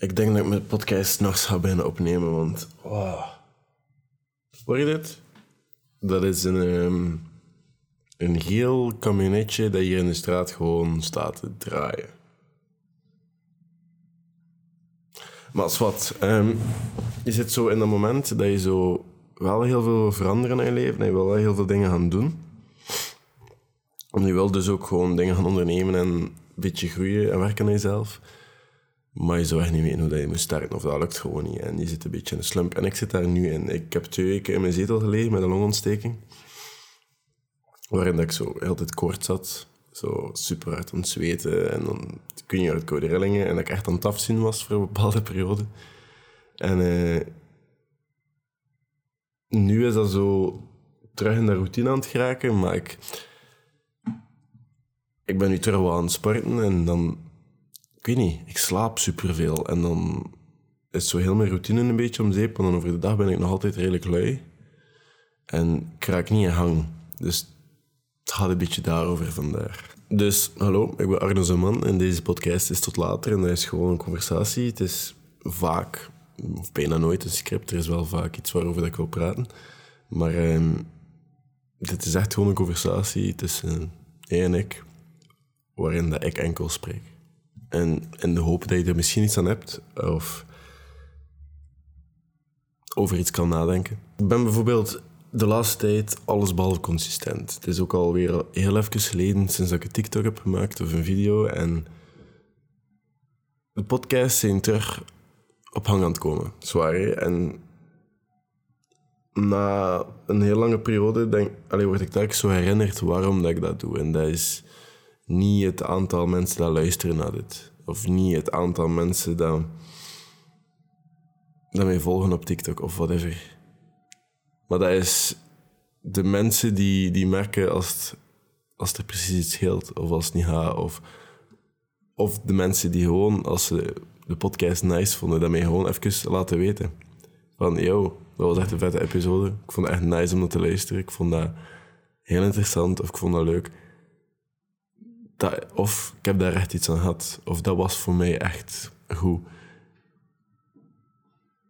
Ik denk dat ik mijn podcast nog ga beginnen opnemen, want... Hoor je dit? Dat is een, ehm, een geel camionetje dat hier in de straat gewoon staat te draaien. Maar als wat, ehm, je zit zo in dat moment dat je zo wel heel veel wil veranderen in je leven en je wil wel heel veel dingen gaan doen. En je wil dus ook gewoon dingen gaan ondernemen en een beetje groeien en werken aan jezelf. Maar je zou echt niet weten hoe je moet starten, of dat lukt gewoon niet. En je zit een beetje in een slump. En ik zit daar nu in. Ik heb twee weken in mijn zetel gelegen met een longontsteking. Waarin dat ik zo heel kort zat. Zo super hard aan zweten. En dan kun je uit koude rillingen. En dat ik echt aan het afzien was voor een bepaalde periode. En eh, nu is dat zo terug in de routine aan het geraken. Maar ik, ik ben nu terug aan het sporten. En dan ik weet niet, ik slaap superveel. En dan is zo heel mijn routine een beetje om zeep. En dan over de dag ben ik nog altijd redelijk lui. En ik raak niet in hang. Dus het gaat een beetje daarover vandaag. Dus hallo, ik ben Arno Zeman en deze podcast is tot later. En dat is gewoon een conversatie. Het is vaak, of bijna nooit een script. Er is wel vaak iets waarover ik wil praten. Maar ehm, dit is echt gewoon een conversatie tussen jij en ik. Waarin dat ik enkel spreek. En in de hoop dat je er misschien iets aan hebt of over iets kan nadenken. Ik ben bijvoorbeeld de laatste tijd allesbehalve consistent. Het is ook alweer heel even geleden sinds ik een TikTok heb gemaakt of een video. En de podcasts zijn terug op hang aan het komen. Zwaar? En na een heel lange periode denk, allee, word ik telkens zo herinnerd waarom dat ik dat doe. En dat is niet het aantal mensen dat luisteren naar dit. Of niet het aantal mensen dat, dat mij volgen op TikTok of whatever. Maar dat is de mensen die, die merken als het, als er precies iets scheelt of als het niet gaat. Of, of de mensen die gewoon, als ze de podcast nice vonden, dat mij gewoon even laten weten. Van, yo, dat was echt een vette episode. Ik vond het echt nice om dat te luisteren. Ik vond dat heel interessant of ik vond dat leuk dat, of ik heb daar echt iets aan gehad. Of dat was voor mij echt goed.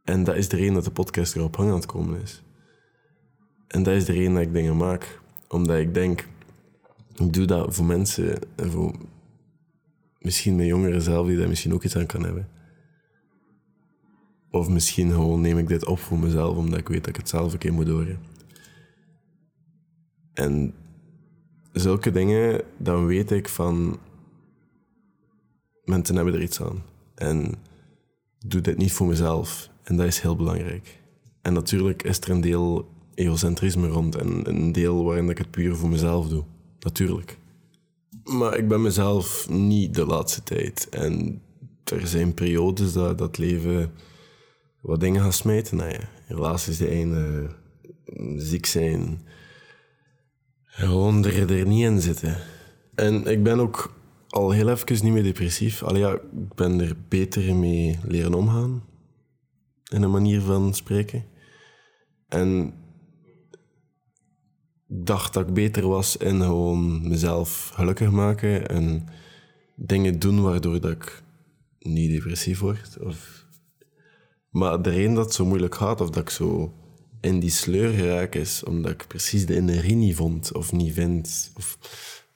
En dat is de reden dat de podcast erop hang aan het komen is. En dat is de reden dat ik dingen maak. Omdat ik denk, ik doe dat voor mensen en voor misschien mijn jongeren zelf die daar misschien ook iets aan kan hebben. Of misschien gewoon neem ik dit op voor mezelf, omdat ik weet dat ik het zelf een keer moet horen. En zulke dingen, dan weet ik van mensen hebben er iets aan. En doe dit niet voor mezelf. En dat is heel belangrijk. En natuurlijk is er een deel egocentrisme rond en een deel waarin ik het puur voor mezelf doe. Natuurlijk. Maar ik ben mezelf niet de laatste tijd. En er zijn periodes dat dat leven wat dingen gaat smijten. Nou ja, relaties de ene, ziek zijn, gewoon er, er niet in zitten. En ik ben ook al heel even niet meer depressief. Allee, ja, ik ben er beter mee leren omgaan. In een manier van spreken. En dacht dat ik beter was in gewoon mezelf gelukkig maken en dingen doen waardoor dat ik niet depressief word. Of... Maar de dat het zo moeilijk gaat, of dat ik zo in die sleur geraak is omdat ik precies de energie niet vond of niet vind. Of,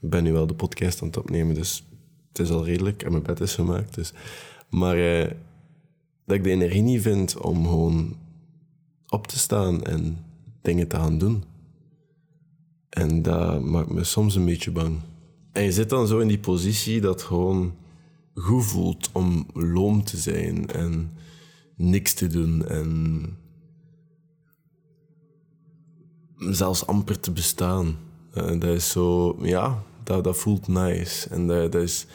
ik ben nu wel de podcast aan het opnemen, dus het is al redelijk en mijn bed is gemaakt. Dus. Maar eh, dat ik de energie niet vind om gewoon op te staan en dingen te gaan doen. En dat maakt me soms een beetje bang. En je zit dan zo in die positie dat gewoon goed voelt om loom te zijn en niks te doen en zelfs amper te bestaan. Uh, dat is zo, ja, dat, dat voelt nice. En dat, dat, is,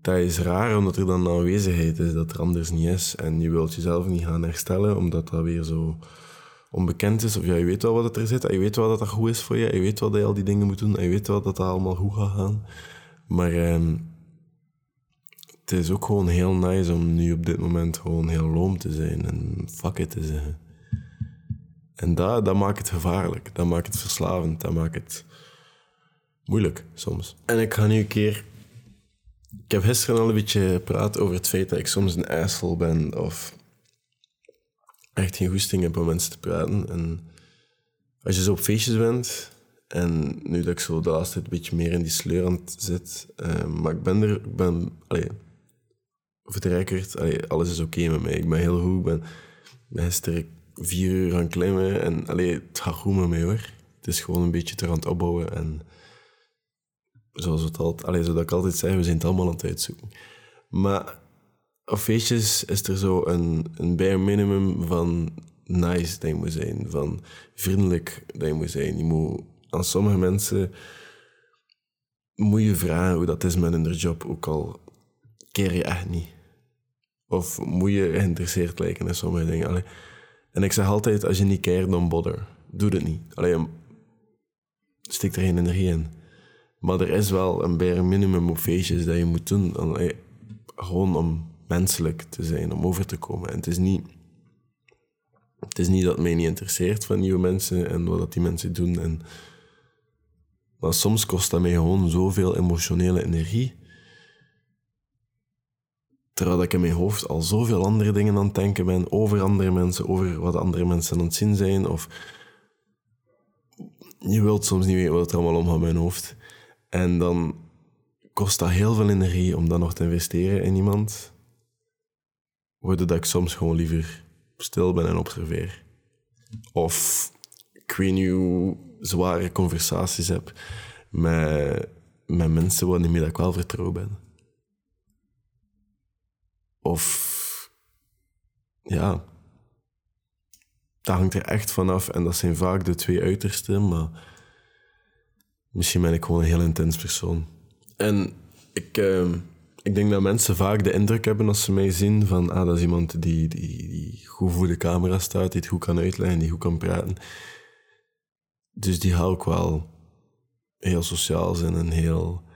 dat is raar, omdat er dan aanwezigheid is dat er anders niet is. En je wilt jezelf niet gaan herstellen, omdat dat weer zo onbekend is. Of ja, je weet wel wat er zit, je weet wel dat dat goed is voor je, je weet wel dat je al die dingen moet doen, en je weet wel dat dat allemaal goed gaat gaan. Maar ehm, het is ook gewoon heel nice om nu op dit moment gewoon heel loom te zijn en fuck it te zeggen. En dat, dat maakt het gevaarlijk. Dat maakt het verslavend. Dat maakt het moeilijk soms. En ik ga nu een keer Ik heb gisteren al een beetje gepraat over het feit dat ik soms een asshole ben of echt geen goesting heb om mensen te praten. En als je zo op feestjes bent, en nu dat ik zo de laatste tijd een beetje meer in die sleur aan het zit, uh, maar ik ben er, ik ben, allee, voor de record, alles is oké met mij. Ik ben heel goed, ik ben, ben gisteren vier uur gaan klimmen en allee, het gaat goed met hoor. Het is gewoon een beetje te aan opbouwen en zoals het altijd, allee, zoals ik altijd zeg, we zijn het allemaal aan het uitzoeken. Maar op feestjes is er zo een, een bare minimum van nice dat je moet zijn, van vriendelijk dat je moet zijn. Je moet aan sommige mensen moet je vragen hoe dat is met hun job, ook al keer je echt niet. Of moet je geïnteresseerd lijken in sommige dingen. En ik zeg altijd, als je niet keert, dan bother. Doe het niet. Allee, steek er geen energie in. Maar er is wel een bare minimum op feestjes dat je moet doen. Gewoon om menselijk te zijn, om over te komen. En het is niet... Het is niet dat mij niet interesseert van nieuwe mensen en wat dat die mensen doen. En, maar soms kost dat mij gewoon zoveel emotionele energie. Terwijl ik in mijn hoofd al zoveel andere dingen aan het denken ben over andere mensen, over wat andere mensen aan het zien zijn. Of je wilt soms niet weten wat er allemaal omgaat in mijn hoofd. En dan kost dat heel veel energie om dan nog te investeren in iemand. Waardoor dat ik soms gewoon liever stil ben en observeer. Of ik weet niet hoe zware conversaties heb met, met mensen waarmee ik wel vertrouwd ben. Of ja, dat hangt er echt vanaf. En dat zijn vaak de twee uitersten, maar misschien ben ik gewoon een heel intens persoon. En ik, uh, ik denk dat mensen vaak de indruk hebben als ze mij zien van ah, dat is iemand die, die, die goed voor de camera staat, die het goed kan uitleggen, die goed kan praten. Dus die hou ik wel heel sociaal zijn en heel...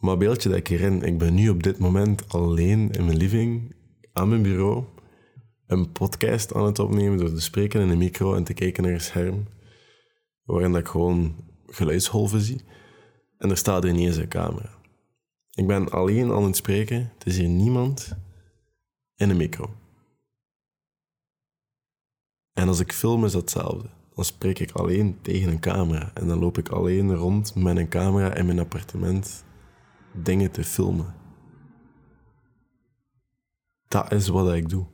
Maar beeldje dat ik hierin, ik ben nu op dit moment alleen in mijn living, aan mijn bureau, een podcast aan het opnemen door te spreken in een micro en te kijken naar een scherm, waarin ik gewoon geluidsgolven zie. En er staat er niet eens een camera. Ik ben alleen aan het spreken, het is hier niemand in een micro. En als ik film is dat hetzelfde. Dan spreek ik alleen tegen een camera en dan loop ik alleen rond met een camera in mijn appartement dingen te filmen. Dat is wat ik doe.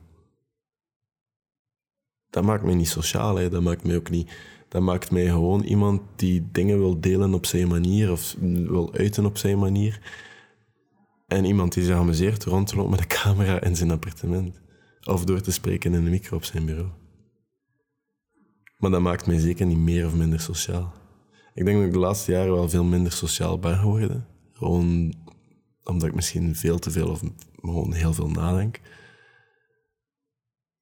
Dat maakt mij niet sociaal, hè. dat maakt mij ook niet. Dat maakt mij gewoon iemand die dingen wil delen op zijn manier of wil uiten op zijn manier. En iemand die zich amuseert rond te lopen met een camera in zijn appartement. Of door te spreken in een micro op zijn bureau. Maar dat maakt mij zeker niet meer of minder sociaal. Ik denk dat ik de laatste jaren wel veel minder sociaal ben geworden. Gewoon omdat ik misschien veel te veel of gewoon heel veel nadenk.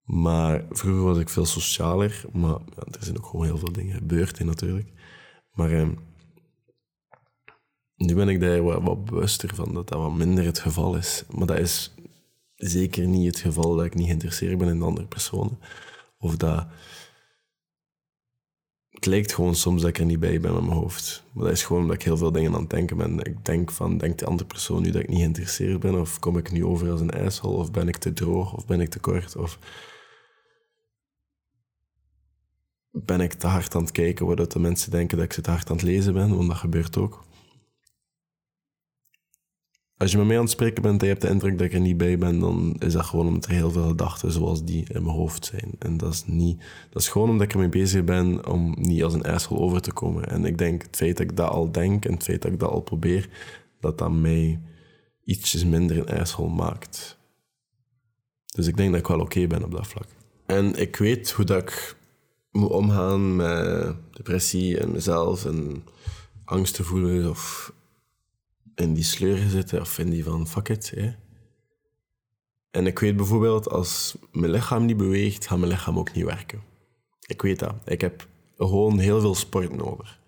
Maar vroeger was ik veel socialer. Maar er zijn ook gewoon heel veel dingen gebeurd in natuurlijk. Maar eh, nu ben ik daar wat, wat bewuster van dat dat wat minder het geval is. Maar dat is zeker niet het geval dat ik niet geïnteresseerd ben in andere personen. Of dat het lijkt gewoon soms dat ik er niet bij ben met mijn hoofd. Maar dat is gewoon omdat ik heel veel dingen aan het denken ben. Ik denk van, denkt de andere persoon nu dat ik niet geïnteresseerd ben? Of kom ik nu over als een ijshol? Of ben ik te droog? Of ben ik te kort? Of ben ik te hard aan het kijken, waardoor de mensen denken dat ik ze te hard aan het lezen ben? Want dat gebeurt ook als je met mij aan het spreken bent en je hebt de indruk dat ik er niet bij ben, dan is dat gewoon omdat er heel veel gedachten zoals die in mijn hoofd zijn. En dat is, niet, dat is gewoon omdat ik ermee bezig ben om niet als een ijssel over te komen. En ik denk het feit dat ik dat al denk en het feit dat ik dat al probeer, dat dat mij ietsjes minder een ijssel maakt. Dus ik denk dat ik wel oké ben op dat vlak. En ik weet hoe dat ik moet omgaan met depressie en mezelf en angst te voelen of in die sleur zitten of in die van fuck it. Hè. En ik weet bijvoorbeeld, als mijn lichaam niet beweegt, gaat mijn lichaam ook niet werken. Ik weet dat. Ik heb gewoon heel veel sport nodig.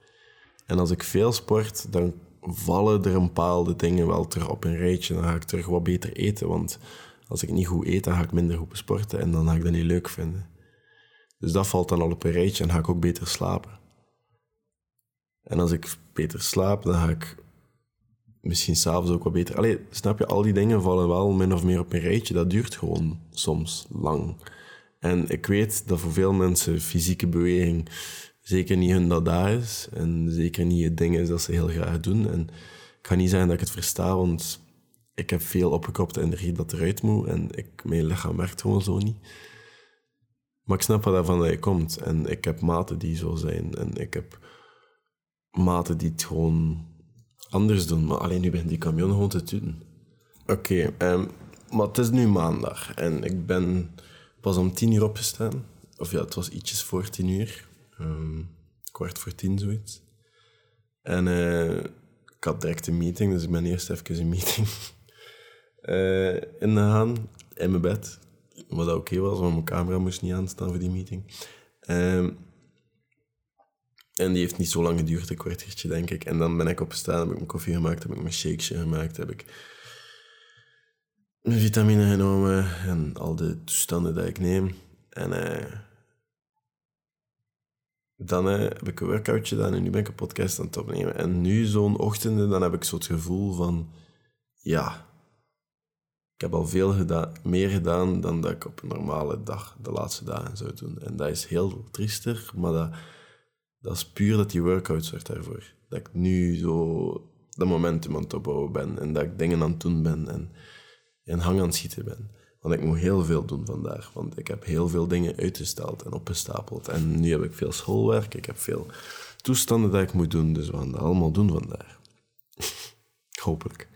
En als ik veel sport, dan vallen er een bepaalde dingen wel terug op een rijtje. Dan ga ik terug wat beter eten, want als ik niet goed eet, dan ga ik minder goed sporten en dan ga ik dat niet leuk vinden. Dus dat valt dan al op een rijtje en ga ik ook beter slapen. En als ik beter slaap, dan ga ik misschien s'avonds ook wat beter. Allee, snap je, al die dingen vallen wel min of meer op een rijtje. Dat duurt gewoon soms lang. En ik weet dat voor veel mensen fysieke beweging zeker niet hun dat is. En zeker niet het ding is dat ze heel graag doen. En ik ga niet zeggen dat ik het versta, want ik heb veel opgekropte energie dat eruit moet. En ik, mijn lichaam werkt gewoon zo niet. Maar ik snap wat daarvan dat je komt. En ik heb maten die zo zijn. En ik heb maten die het gewoon anders doen. Maar alleen nu ben die camion gewoon te doen. Oké, ehm, maar het is nu maandag. En ik ben pas om tien uur opgestaan. Of ja, het was ietsjes voor tien uur. Um, kwart voor tien, zoiets. En uh, ik had direct een meeting, dus ik ben eerst even een meeting uh, ingegaan in mijn bed. Wat oké was, want mijn camera moest niet aanstaan voor die meeting. Um, en die heeft niet zo lang geduurd, een kwartiertje denk ik. En dan ben ik opgestaan, heb ik mijn koffie gemaakt, heb ik mijn shakesje gemaakt, heb ik mijn vitamine genomen en al de toestanden die ik neem. En uh, dan uh, heb ik een workoutje gedaan en nu ben ik een podcast aan het opnemen. En nu zo'n ochtend, dan heb ik zo gevoel van, ja, ik heb al veel gedaan, meer gedaan dan dat ik op een normale dag, de laatste dagen zou doen. En dat is heel triester, maar dat dat is puur dat die workout zorgt daarvoor. Dat ik nu zo dat momentum aan het opbouwen ben en dat ik dingen aan het doen ben en in hang aan het schieten ben. Want ik moet heel veel doen vandaag, want ik heb heel veel dingen uitgesteld en opgestapeld. En nu heb ik veel schoolwerk, ik heb veel toestanden dat ik moet doen, dus we gaan dat allemaal doen vandaag. Hopelijk.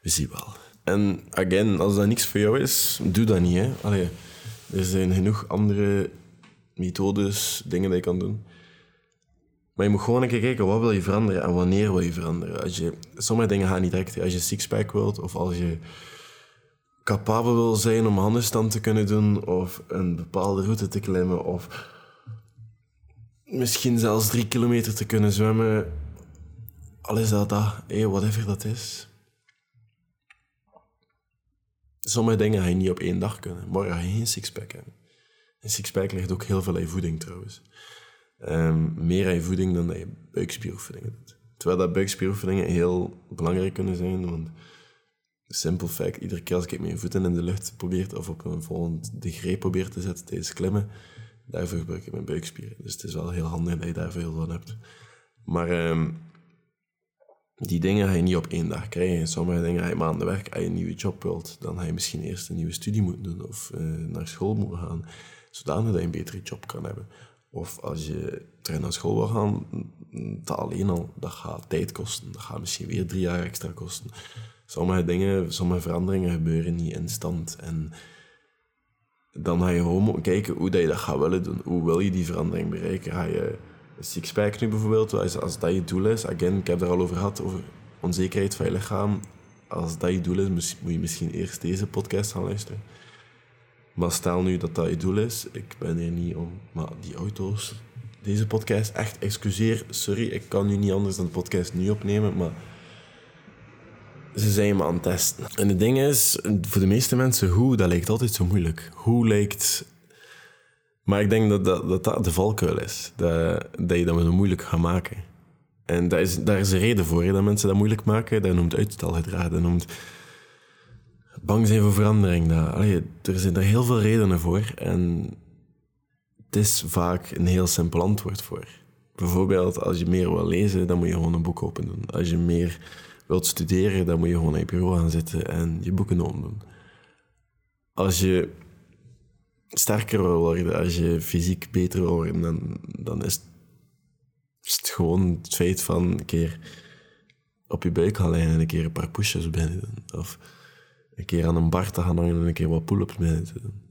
We zien wel. En again, als dat niks voor jou is, doe dat niet. Hè. Er zijn genoeg andere methodes, dingen die je kan doen. Maar je moet gewoon een keer kijken, wat wil je veranderen en wanneer wil je veranderen. Als je, sommige dingen gaan niet direct. Als je sixpack wilt, of als je capabel wil zijn om handstand te kunnen doen, of een bepaalde route te klimmen, of misschien zelfs drie kilometer te kunnen zwemmen. Al is dat dat, whatever dat is. Sommige dingen ga je niet op één dag kunnen. Morgen ga je geen sixpack hebben. Een sixpack ligt ook heel veel aan voeding trouwens. Um, meer aan je voeding dan dat je buikspieroefeningen doet. Terwijl dat buikspieroefeningen heel belangrijk kunnen zijn, want simpel feit, iedere keer als ik mijn voeten in de lucht probeer of op een volgende degree probeer te zetten tijdens klimmen, daarvoor gebruik ik mijn buikspieren. Dus het is wel heel handig dat je daar veel van hebt. Maar um, die dingen ga je niet op één dag krijgen. Sommige dingen ga je maanden werk. Als je een nieuwe job wilt, dan ga je misschien eerst een nieuwe studie moeten doen of uh, naar school moeten gaan, zodanig dat je een betere job kan hebben. Of als je terug naar school wil gaan, dat alleen al, dat gaat tijd kosten. Dat gaat misschien weer drie jaar extra kosten. Sommige dingen, sommige veranderingen gebeuren niet instant. En dan ga je gewoon kijken hoe dat je dat gaat willen doen. Hoe wil je die verandering bereiken? Ga je een sixpack nu bijvoorbeeld, als, als dat je doel is, again, ik heb er al over gehad, over onzekerheid van je lichaam. Als dat je doel is, moet je misschien eerst deze podcast gaan luisteren. Maar stel nu dat dat je doel is, ik ben hier niet om, maar die auto's, deze podcast, echt excuseer, sorry, ik kan nu niet anders dan de podcast nu opnemen, maar ze zijn me aan het testen. En het ding is, voor de meeste mensen, hoe, dat lijkt altijd zo moeilijk. Hoe lijkt... Maar ik denk dat dat, dat, de valkuil is, dat, dat je dat zo moeilijk gaat maken. En daar is, daar is een reden voor, dat mensen dat moeilijk maken. Dat noemt uitstelgedrag, dat noemt bang zijn voor verandering. Dat, er zijn er heel veel redenen voor. En het is vaak een heel simpel antwoord voor. Bijvoorbeeld, als je meer wil lezen, dan moet je gewoon een boek open doen. Als je meer wilt studeren, dan moet je gewoon aan je bureau gaan zitten en je boeken doen. Als je sterker wil worden, als je fysiek beter wil worden, dan, dan is, het, gewoon het feit van een keer op je buik gaan liggen en een keer een paar push-ups doen. Of een keer aan een bar te gaan hangen en een keer wat pull-ups mee te doen.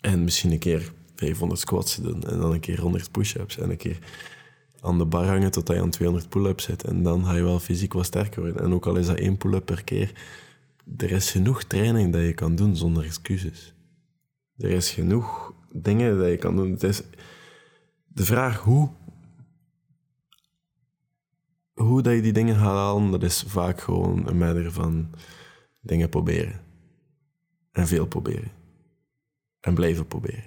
En misschien een keer 500 squats te doen en dan een keer 100 push-ups en een keer aan de bar hangen tot je aan 200 pull-ups zit. En dan ga je wel fysiek wat sterker worden. En ook al is dat één pull-up per keer, er is genoeg training dat je kan doen zonder excuses. Er is genoeg dingen dat je kan doen. Het is de vraag hoe, hoe dat je die dingen gaat halen, dat is vaak gewoon een matter van dingen proberen. En veel proberen. En blijven proberen.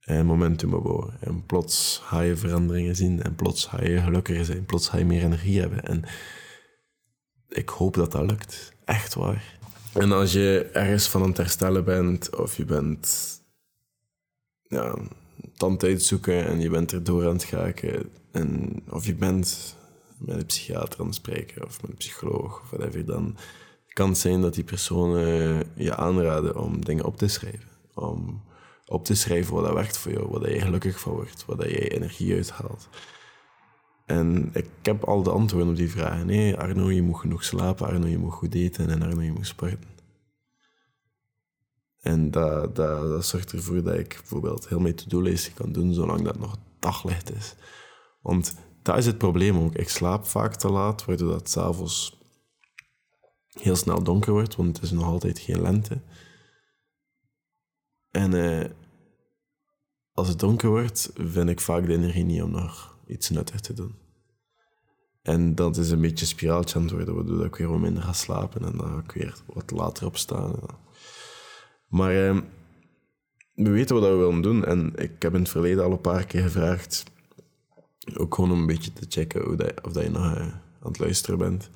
En momentum opbouwen. En plots ga je veranderingen zien. En plots ga je gelukkiger zijn. Plots ga je meer energie hebben. En ik hoop dat dat lukt. Echt waar. En als je ergens van aan het herstellen bent, of je bent ja, tand zoeken en je bent er door aan het geraken, en, of je bent met een psychiater aan het spreken, of met een psycholoog, of whatever, dan kan zijn dat die personen je aanraden om dingen op te schrijven. Om op te schrijven wat dat werkt voor jou, wat je gelukkig van wordt, wat je energie uithaalt. En ik heb al de antwoorden op die vragen. Nee, Arno, je moet genoeg slapen, Arno, je moet goed eten en Arno, je moet sporten. En dat, dat, dat zorgt ervoor dat ik bijvoorbeeld heel mijn to-do-lijstje kan doen zolang dat nog daglicht is. Want dat is het probleem ook. Ik slaap vaak te laat, waardoor dat s'avonds heel snel donker wordt, want het is nog altijd geen lente. En eh, als het donker wordt, vind ik vaak de energie niet om nog iets nuttig te doen. En dat is een beetje een spiraaltje aan het worden, waardoor ik weer wat minder ga slapen en dan ga ik weer wat later opstaan. Maar eh, we weten wat we willen doen en ik heb in het verleden al een paar keer gevraagd, ook gewoon om een beetje te checken hoe dat, of dat je nog uh, aan het luisteren bent.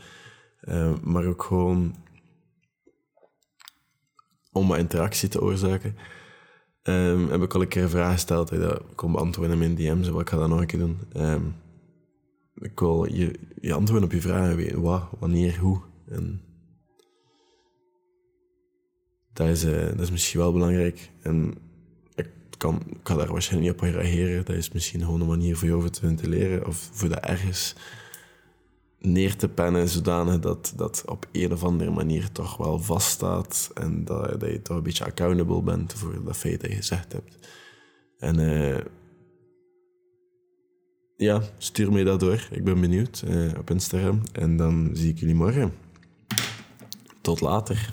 Uh, maar ook gewoon om wat interactie te oorzaken. Um, heb ik al een keer een vraag gesteld, dat kon beantwoorden in mijn DM's, maar ik ga dat nog een keer doen. Um, ik wil je, je antwoorden op je vragen wat, wanneer, hoe. En dat is, uh, dat is misschien wel belangrijk. En ik kan, ik kan daar waarschijnlijk niet op reageren. Dat is misschien gewoon een manier voor jou te ventileren of voor dat ergens neer te pennen zodanig dat dat op een of andere manier toch wel vaststaat en dat, dat je toch een beetje accountable bent voor dat feit dat je gezegd hebt. En uh, ja, stuur mij dat door. Ik ben benieuwd uh, op Instagram. En dan zie ik jullie morgen. Tot later.